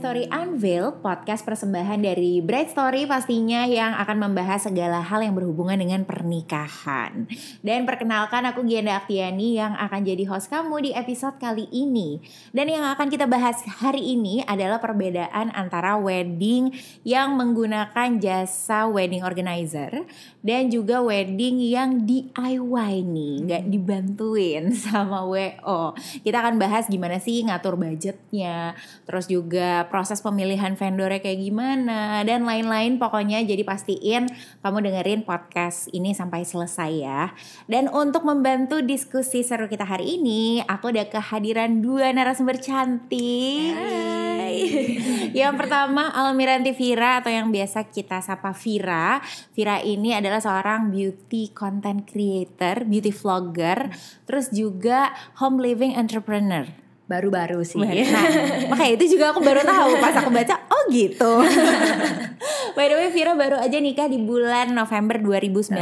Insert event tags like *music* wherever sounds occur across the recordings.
Story Unveil, podcast persembahan dari Bright Story pastinya yang akan membahas segala hal yang berhubungan dengan pernikahan. Dan perkenalkan aku Gianda Aktiani yang akan jadi host kamu di episode kali ini. Dan yang akan kita bahas hari ini adalah perbedaan antara wedding yang menggunakan jasa wedding organizer dan juga wedding yang DIY nih, nggak dibantuin *laughs* sama WO. Kita akan bahas gimana sih ngatur budgetnya, terus juga proses pemilihan vendornya kayak gimana dan lain-lain pokoknya jadi pastiin kamu dengerin podcast ini sampai selesai ya. Dan untuk membantu diskusi seru kita hari ini, aku ada kehadiran dua narasumber cantik. Hai. *laughs* yang pertama Almiranti Vira atau yang biasa kita sapa Vira. Vira ini adalah seorang beauty content creator, beauty vlogger, terus juga home living entrepreneur baru-baru sih. Nah, *laughs* makanya itu juga aku baru tahu pas aku baca, oh gitu. *laughs* By the way, Vira baru aja nikah di bulan November 2019.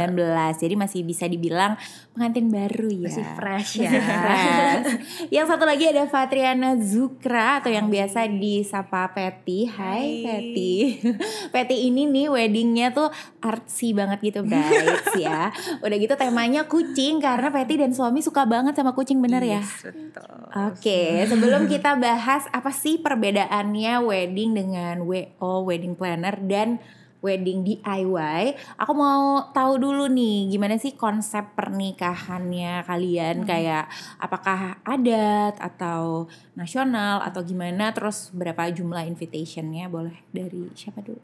Jadi masih bisa dibilang pengantin baru ya. Masih fresh ya. Fresh. yang satu lagi ada Fatriana Zukra atau yang biasa disapa Peti. Hai, Peti. *laughs* Peti ini nih weddingnya tuh artsy banget gitu, guys ya. Udah gitu temanya kucing karena Peti dan suami suka banget sama kucing bener ya. betul. Oke, sebelum *laughs* kita bahas apa sih perbedaannya wedding dengan WO wedding planner dan wedding DIY, aku mau tahu dulu nih gimana sih konsep pernikahannya kalian kayak apakah adat atau nasional atau gimana terus berapa jumlah invitationnya boleh dari siapa dulu?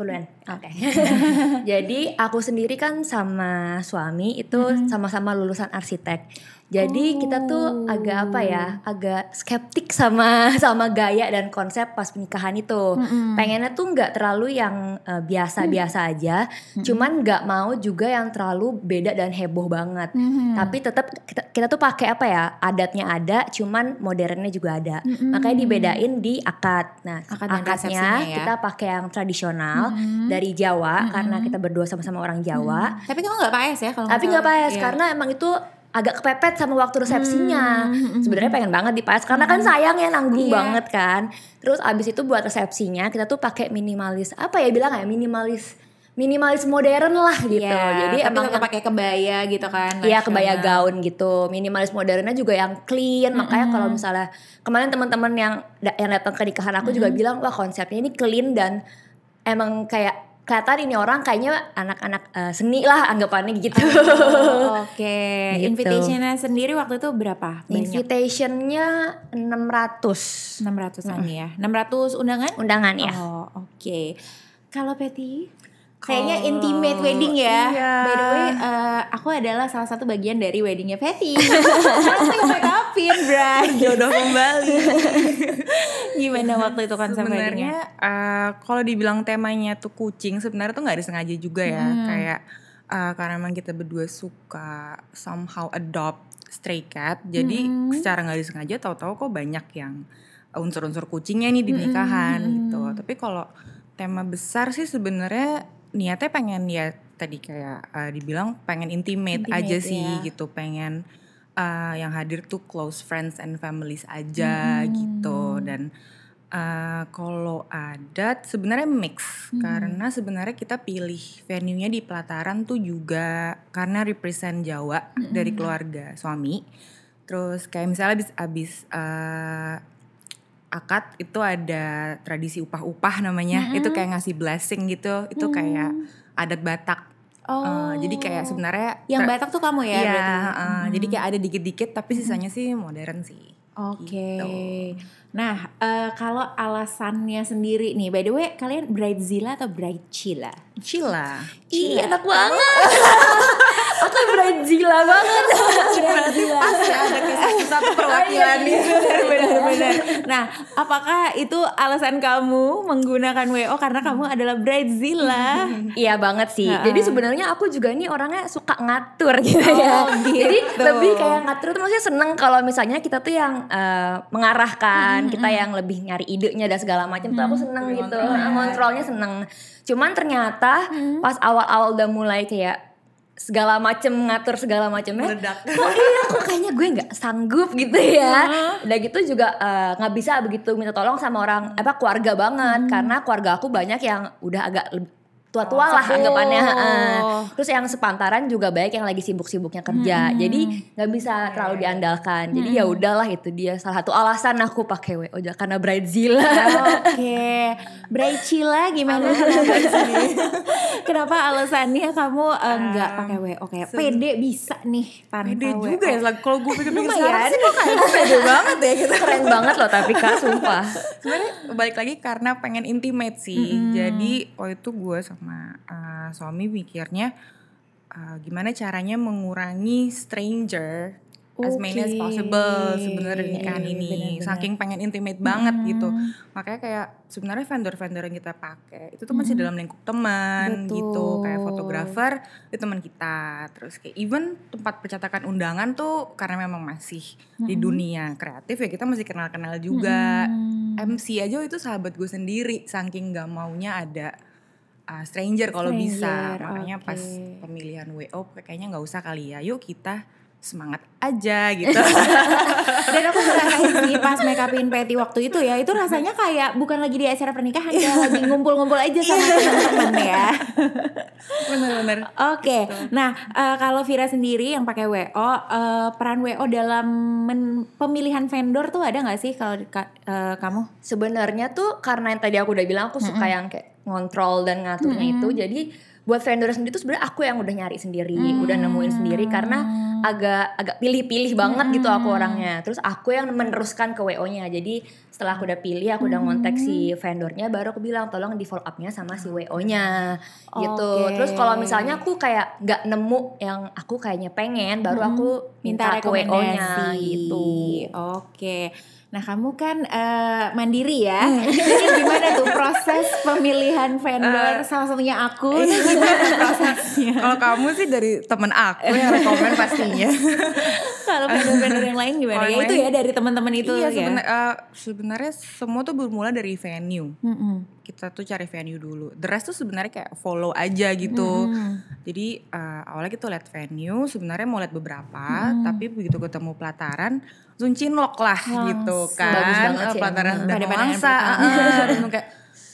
Duluan. Oke. *laughs* Jadi aku sendiri kan sama suami itu sama-sama lulusan arsitek. Jadi kita tuh agak apa ya, agak skeptik sama *laughs* sama gaya dan konsep pas pernikahan itu. Pengennya tuh nggak terlalu yang eh, biasa-biasa aja, cuman nggak mau juga yang terlalu beda dan heboh banget. Tapi tetap kita, kita tuh pakai apa ya, adatnya ada, cuman modernnya juga ada. Makanya dibedain di akad. Nah, Akad akadnya ya. kita pakai yang tradisional dari Jawa karena kita berdua sama-sama orang Jawa. Tapi kamu nggak paes ya kalau Tapi nggak paes Iya. karena emang itu agak kepepet sama waktu resepsinya. Sebenarnya pengen banget dipaes karena kan sayang ya nanggung Iya. banget kan. Terus abis itu buat resepsinya kita tuh pakai minimalis apa ya bilang ya minimalis minimalis modern lah gitu. Iya, Jadi tapi emang tetap pakai kebaya gitu kan. Iya kebaya gaun gitu, minimalis modernnya juga yang clean. Makanya kalau misalnya kemarin teman-teman yang yang datang ke nikahan aku juga bilang wah konsepnya ini clean dan emang kayak kelihatan ini orang kayaknya anak-anak eh, seni lah anggapannya gitu. Oh, Oke, *laughs* Gitu. invitationnya sendiri waktu itu berapa? Invitationnya 600 600-an ya. 600 undangan? undangan ya. Oh, oke. Kalau Betty Kayaknya intimate wedding ya. iya. By the way, eh, aku adalah salah satu bagian dari weddingnya Betty. Langsung make upin, Bray. jodoh kembali. *laughs* Gimana waktu itu konsep weddingnya? sebenarnya eh, kalau dibilang temanya tuh kucing sebenarnya tuh nggak disengaja juga ya Hmm. kayak eh, karena emang kita berdua suka somehow adopt stray cat jadi Hmm. secara nggak disengaja tahu-tahu kok banyak yang unsur-unsur kucingnya nih di Hmm, nikahan gitu tapi kalau tema besar sih sebenarnya niatnya pengen ya tadi kayak eh, dibilang pengen intimate, Intimate, aja sih ya. gitu pengen eh, yang hadir tuh close friends and families aja gitu. Dan eh, kalau adat sebenarnya mix karena sebenarnya kita pilih venue-nya di pelataran tuh juga karena represent Jawa dari keluarga suami. Terus kayak misalnya abis abis eh, akad itu ada tradisi upah-upah namanya itu kayak ngasih blessing gitu itu kayak adat Batak Oh. Eh, jadi kayak sebenarnya yang Batak tuh kamu ya? Iya, berarti? heeh. jadi kayak ada dikit-dikit tapi sisanya sih modern sih. Oke. Gitu. Nah, eh, kalau alasannya sendiri nih, by the way, kalian bridezilla atau bridezilla? Cila. Ih enak banget. *laughs* Aku brazila banget. Bridezilla. ada kisah satu perwakilan nih. Benar-benar. Nah, apakah itu alasan kamu menggunakan WO karena kamu adalah bridezilla? Iya banget sih. Jadi sebenarnya aku juga nih orangnya suka ngatur gitu ya. Oh, gitu. Jadi lebih kayak ngatur tuh maksudnya seneng kalau misalnya kita tuh yang eh, mengarahkan, kita yang lebih nyari idenya dan segala macam tuh aku seneng gitu. Ngontrolnya seneng. Cuman ternyata pas awal-awal udah mulai kayak segala macem ngatur segala macemnya. Meledak. kok iya kok kayaknya gue nggak sanggup gitu ya. Udah gitu juga eh, nggak bisa begitu minta tolong sama orang apa keluarga banget. Karena keluarga aku banyak yang udah agak tua-tua lah sepuh. anggapannya heeh. terus yang sepantaran juga banyak yang lagi sibuk-sibuknya kerja. Jadi nggak bisa terlalu diandalkan. Jadi ya udahlah itu dia salah satu alasan aku pakai WO karena bridezilla Oke, *laughs* Braichila gimana? Kenapa, kenapa alasannya kamu eh, nggak pakai WO kayak pede bisa nih tanpa Pede WO? juga ya, kalau gue pikir-pikir sekarang sih kok kayaknya pede banget ya gitu. keren banget loh tapi kak sumpah. Sebenarnya balik lagi karena pengen intimate sih. Jadi waktu itu gue sama uh, suami mikirnya uh, gimana caranya mengurangi stranger as many as possible sebenarnya nikahan ini. Benar-benar. Saking pengen intimate banget gitu. Makanya kayak sebenarnya vendor-vendor yang kita pakai itu tuh masih dalam lingkup teman Betul. gitu. Kayak fotografer itu teman kita. Terus kayak even tempat percetakan undangan tuh karena memang masih di dunia kreatif ya kita masih kenal-kenal juga. MC aja itu sahabat gue sendiri saking nggak maunya ada uh, stranger kalau bisa. Makanya oke. pas pemilihan WO kayaknya nggak usah kali ya. Yuk kita semangat aja gitu. *laughs* Dan aku ngerasain sih pas make upin Patty waktu itu ya, itu rasanya kayak bukan lagi di acara pernikahan, kayak *laughs* lagi ngumpul-ngumpul aja sama teman-teman ya. bener-bener. Oke, nah eh, kalau Vira sendiri yang pakai WO, eh, peran WO dalam men- pemilihan vendor tuh ada nggak sih kalau eh, kamu? Sebenarnya tuh karena yang tadi aku udah bilang aku suka yang kayak ngontrol dan ngaturnya itu. Jadi buat vendor sendiri tuh sebenarnya aku yang udah nyari sendiri, udah nemuin sendiri karena agak agak pilih-pilih banget gitu aku orangnya. Terus aku yang meneruskan ke WO-nya. Jadi setelah aku udah pilih, aku udah ngontek si vendornya baru aku bilang tolong di follow up-nya sama si WO-nya gitu. Terus kalau misalnya aku kayak nggak nemu yang aku kayaknya pengen, baru aku Minta minta, ke WO-nya gitu. Oke. Nah kamu kan eh, mandiri ya. *laughs* Jadi gimana tuh proses pemilihan vendor? Salah satunya aku. Ini gimana prosesnya? *laughs* kalau kamu sih dari temen aku yang rekomen pastinya *laughs* Kalau vendor-vendor yang lain gimana? Kalau Ya itu ya dari teman-teman itu iya ya. sebenar- eh, sebenarnya semua tuh bermula dari venue Mm-mm. Kita tuh cari venue dulu. The rest tuh sebenarnya kayak follow aja gitu. Jadi uh, awalnya kita lihat venue, sebenarnya mau lihat beberapa, tapi begitu ketemu pelataran, langsung cinlok lah gitu kan. Bagus banget Uh, sih pelataran dan Wangsa, uh, kayak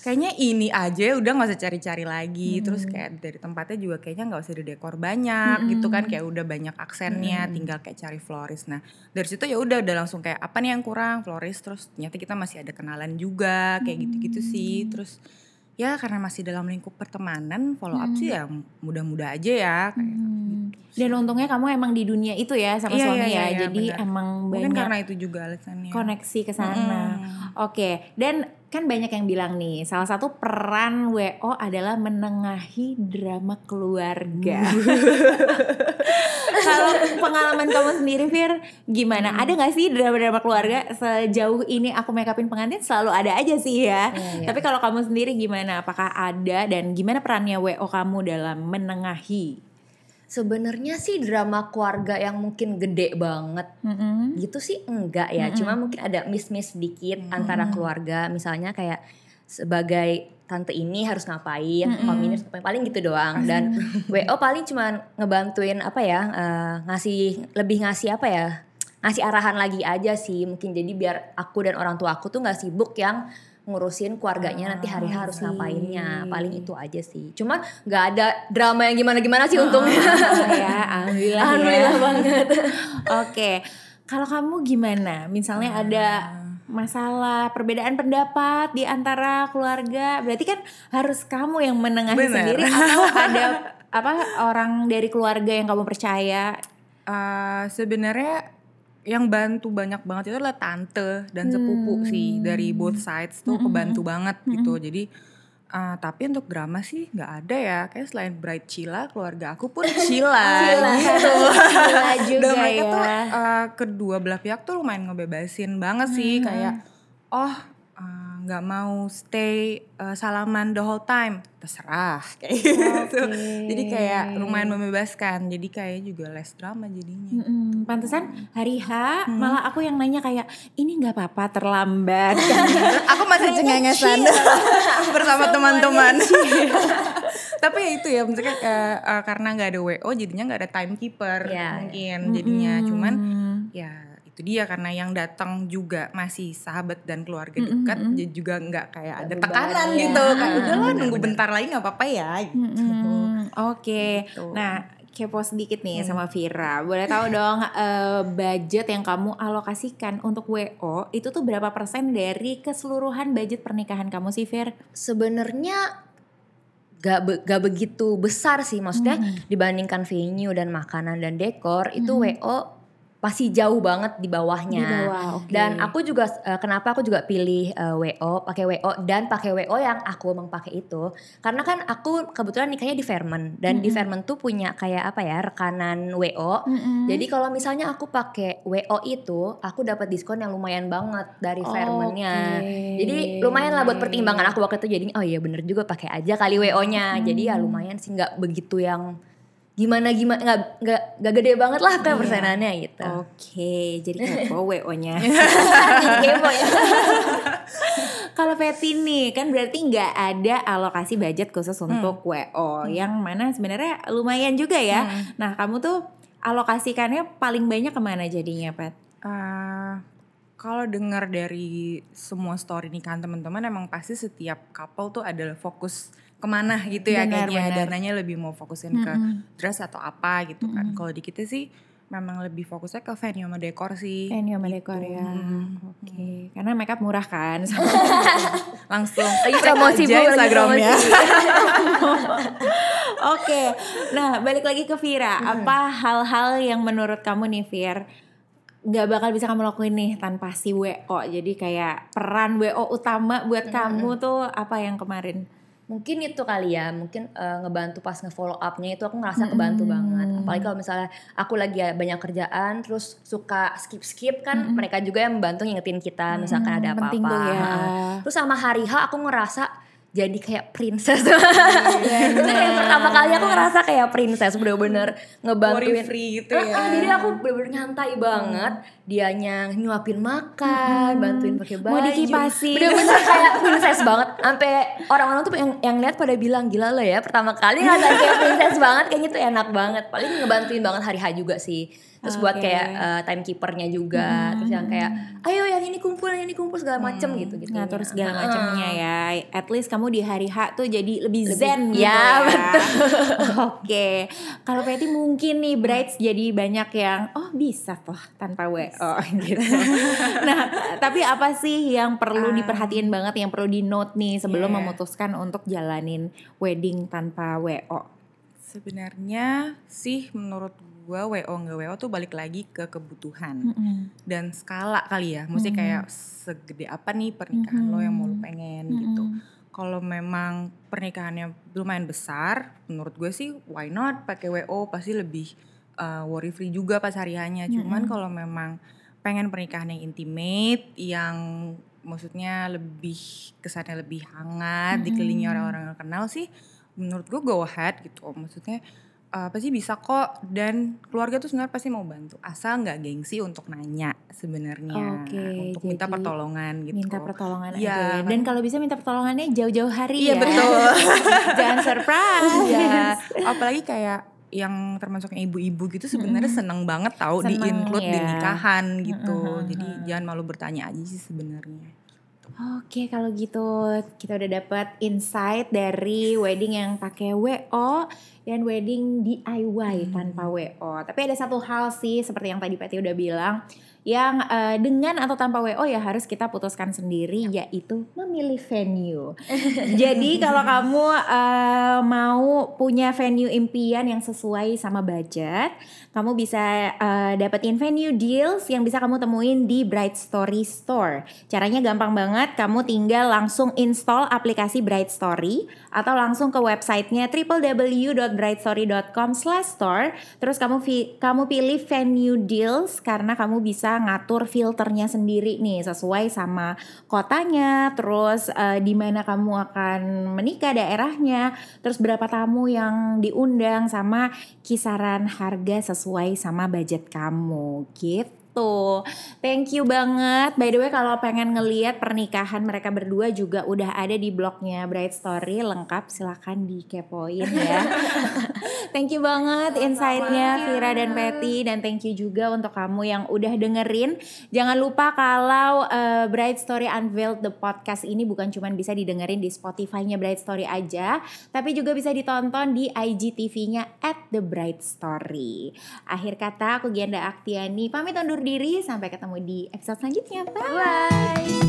kayaknya ini aja udah nggak usah cari-cari lagi. Terus kayak dari tempatnya juga kayaknya nggak usah didekor banyak gitu kan, kayak udah banyak aksennya, tinggal kayak cari florist. Nah dari situ ya udah udah langsung kayak apa nih yang kurang florist. Terus ternyata kita masih ada kenalan juga kayak gitu-gitu sih. Terus ya karena masih dalam lingkup pertemanan follow up sih ya mudah-mudah aja ya kayak Hmm. Dan untungnya kamu emang di dunia itu ya sama Iya, suami iya, ya. iya, Jadi benar. emang mungkin banyak karena itu juga alasannya koneksi ke sana. Oke, dan kan banyak yang bilang nih, salah satu peran WO adalah menengahi drama keluarga. *laughs* Kalau pengalaman kamu sendiri, Fir, gimana? Ada nggak sih drama-drama keluarga sejauh ini aku make upin pengantin selalu ada aja sih ya. Iya. Tapi kalau kamu sendiri gimana? Apakah ada dan gimana perannya WO kamu dalam menengahi? Sebenarnya sih drama keluarga yang mungkin gede banget Mm-mm. gitu sih enggak ya. Cuma mungkin ada miss-miss sedikit antara keluarga. Misalnya kayak sebagai tante ini harus ngapain, om ini harus ngapain, paling gitu doang. Dan *laughs* WO paling cuma ngebantuin apa ya, eh, ngasih lebih ngasih apa ya, ngasih arahan lagi aja sih. Mungkin jadi biar aku dan orang tua aku tuh nggak sibuk yang ngurusin keluarganya nanti hari harus ngapainnya paling itu aja sih cuman nggak ada drama yang gimana gimana sih untungnya Ah, *laughs* ya, alhamdulillah. Alhamdulillah ya. banget. *laughs* Oke, kalau kamu gimana? Misalnya ada masalah perbedaan pendapat di antara keluarga, berarti kan harus kamu yang menengahi Bener. sendiri atau *laughs* ada apa orang dari keluarga yang kamu percaya? Eh, sebenarnya yang bantu banyak banget itu adalah tante dan sepupu sih dari both sides tuh kebantu banget gitu. Jadi eh, tapi untuk drama sih nggak ada ya. Kayak selain Bright Cila keluarga aku pun *laughs* Cila gitu. *laughs* Juga dan mereka ya. tuh eh, kedua belah pihak tuh lumayan ngebebasin banget sih. Kayak oh nggak mau stay eh, salaman the whole time. Terserah *laughs* kayak gitu. Jadi kayak lumayan membebaskan. Jadi kayak juga less drama jadinya. Mm-mm, pantesan hari H malah aku yang nanya kayak ini nggak apa-apa terlambat. *laughs* Aku masih cengengesan. *laughs* bersama teman-teman. tapi ya itu ya maksudnya uh, uh, karena nggak ada wo jadinya nggak ada timekeeper Ya. mungkin jadinya. Mm-mm. cuman ya itu dia karena yang datang juga masih sahabat dan keluarga dekat mm-mm. jadi juga nggak kayak ada tekanan ya. gitu kan Ah, udahlah nunggu bentar lagi nggak apa-apa ya gitu. Mm-mm. Oke. Gitu. Nah, kepo sedikit nih Hmm. sama Vira. Boleh tahu dong eh, budget yang kamu alokasikan untuk WO itu tuh berapa persen dari keseluruhan budget pernikahan kamu sih, Vir? Sebenarnya gak, be- gak begitu besar sih maksudnya Mhm. dibandingkan venue dan makanan dan dekor itu Mhm. WO pasti jauh banget di bawahnya. Di bawah, oke. Dan aku juga eh, kenapa aku juga pilih eh, WO, pakai WO dan pakai WO yang aku emang pakai itu. Karena kan aku kebetulan nikahnya di Fairmont dan di Mm-mm. Fairmont tuh punya kayak apa ya, rekanan WO. Mm-mm. Jadi kalau misalnya aku pakai WO itu, aku dapat diskon yang lumayan banget dari Fairmont-nya. Oke. Jadi lumayan lah buat pertimbangan aku waktu itu jadi oh iya bener juga pakai aja kali WO-nya. Jadi ya Hmm. lumayan sih nggak begitu yang gimana gimana nggak nggak nggak gede banget lah kayak Iya. persenannya gitu. Oke, jadi kepo *laughs* WO-nya. Jadi kepo ya. *laughs* Kalau Peti nih kan berarti nggak ada alokasi budget khusus Hmm. untuk WO yang mana sebenarnya lumayan juga ya. Hmm. Nah kamu tuh alokasikannya paling banyak ke mana jadinya Pet? Ah, kalau dengar dari semua story nikahan teman-teman emang pasti setiap couple tuh adalah fokus ke mana gitu ya Benar, kayaknya benar. dananya lebih mau fokusin ke Mm-mm. dress atau apa gitu kan. Mm-mm. Kalau di kita sih memang lebih fokusnya ke venue sama dekor sih. Venue sama dekor ya. Mm. Oke, karena makeup murah kan. *laughs* *laughs* Langsung Lagi promosi aja Instagramnya. promosi. *laughs* Oke, nah balik lagi ke Vira. Apa hal-hal yang menurut kamu nih Vir nggak bakal bisa kamu lakuin nih tanpa si WO? Jadi kayak peran WO utama buat kamu tuh apa yang kemarin? Mungkin itu kali ya, mungkin eh, ngebantu pas nge-follow up-nya itu aku ngerasa kebantu Mm-mm. banget. Apalagi kalau misalnya aku lagi ya banyak kerjaan terus suka skip-skip kan Mm-mm. mereka juga yang membantu ngingetin kita misalkan ada Hmm, apa-apa. penting tuh ya. Heeh. Terus sama hari H aku ngerasa jadi kayak princess. *laughs* itu kayak pertama kali aku ngerasa kayak princess bener-bener Worry ngebantuin. free gitu ya. ah, jadi aku bener-bener nyantai banget. Dianya nyuapin makan, bantuin pakai baju. Mau dikipasi. Bener-bener *laughs* kayak princess banget. Sampai orang-orang tuh yang yang lihat pada bilang gila lo ya pertama kali ngeliat kayak princess banget kayaknya tuh enak banget. Paling ngebantuin banget hari H juga sih. Terus buat Oke. kayak eh, timekeepernya juga. Terus yang kayak ayo yang ini kumpul, yang ini kumpul segala macem gitu gitu. ngatur segala macamnya ya. At least kamu di hari H tuh jadi lebih, zen gitu ya, ya. *laughs* Oke. Kalau Patty mungkin nih brides jadi banyak yang oh bisa toh tanpa WO *laughs* gitu. nah, tapi apa sih yang perlu diperhatiin banget yang perlu di note nih sebelum Yeah. memutuskan untuk jalanin wedding tanpa WO? Sebenarnya sih menurut gua WO nggak WO tuh balik lagi ke kebutuhan dan skala kali ya. Mesti Mhm. kayak segede apa nih pernikahan lo yang mau lo pengen gitu. Kalau memang pernikahannya lumayan besar, menurut gue sih why not pakai WO pasti lebih uh, worry free juga pas hari hanya. Cuman Mm-mm. kalau memang pengen pernikahan yang intimate, yang maksudnya lebih kesannya lebih hangat, dikelilingi Mm-mm. orang-orang yang kenal sih, menurut gue go ahead gitu. Maksudnya uh, pasti bisa kok dan keluarga tuh sebenarnya pasti mau bantu asal nggak gengsi untuk nanya sebenarnya Oke, untuk minta pertolongan gitu. Minta pertolongan Iya, aja ya. kan. Dan kalau bisa minta pertolongannya jauh-jauh hari Iya ya. betul. *laughs* Jangan surprise. Iya, apalagi kayak yang termasuk yang ibu-ibu gitu sebenarnya seneng banget tahu di include di ya. nikahan gitu. Mm-mm, Jadi jangan malu bertanya aja sih sebenarnya. Oke, kalau gitu kita udah dapat insight dari wedding yang pakai WO dan wedding DIY tanpa WO. Tapi ada satu hal sih seperti yang tadi Peti udah bilang yang eh, dengan atau tanpa WO ya harus kita putuskan sendiri yaitu memilih venue. *laughs* Jadi kalau kamu eh, mau punya venue impian yang sesuai sama budget, kamu bisa eh, dapetin venue deals yang bisa kamu temuin di Bright Story Store. Caranya gampang banget, kamu tinggal langsung install aplikasi Bright Story atau langsung ke websitenya www.brightstory.com/store. Terus kamu kamu pilih venue deals karena kamu bisa ngatur filternya sendiri nih sesuai sama kotanya, terus eh, di mana kamu akan menikah daerahnya, terus berapa tamu yang diundang sama kisaran harga sesuai sama budget kamu gitu. Gitu. Thank you banget. By the way kalau pengen ngeliat pernikahan mereka berdua juga udah ada di blognya Bright Story lengkap silahkan dikepoin ya. *laughs* thank you banget insight-nya Vira dan Patty dan thank you juga untuk kamu yang udah dengerin. Jangan lupa kalau uh, Bright Story Unveiled the podcast ini bukan cuma bisa didengerin di Spotify-nya Bright Story aja, tapi juga bisa ditonton di IGTV-nya at The Bright Story. Akhir kata aku Gianda Aktiani pamit undur diri sampai ketemu di episode selanjutnya. Bye. Bye.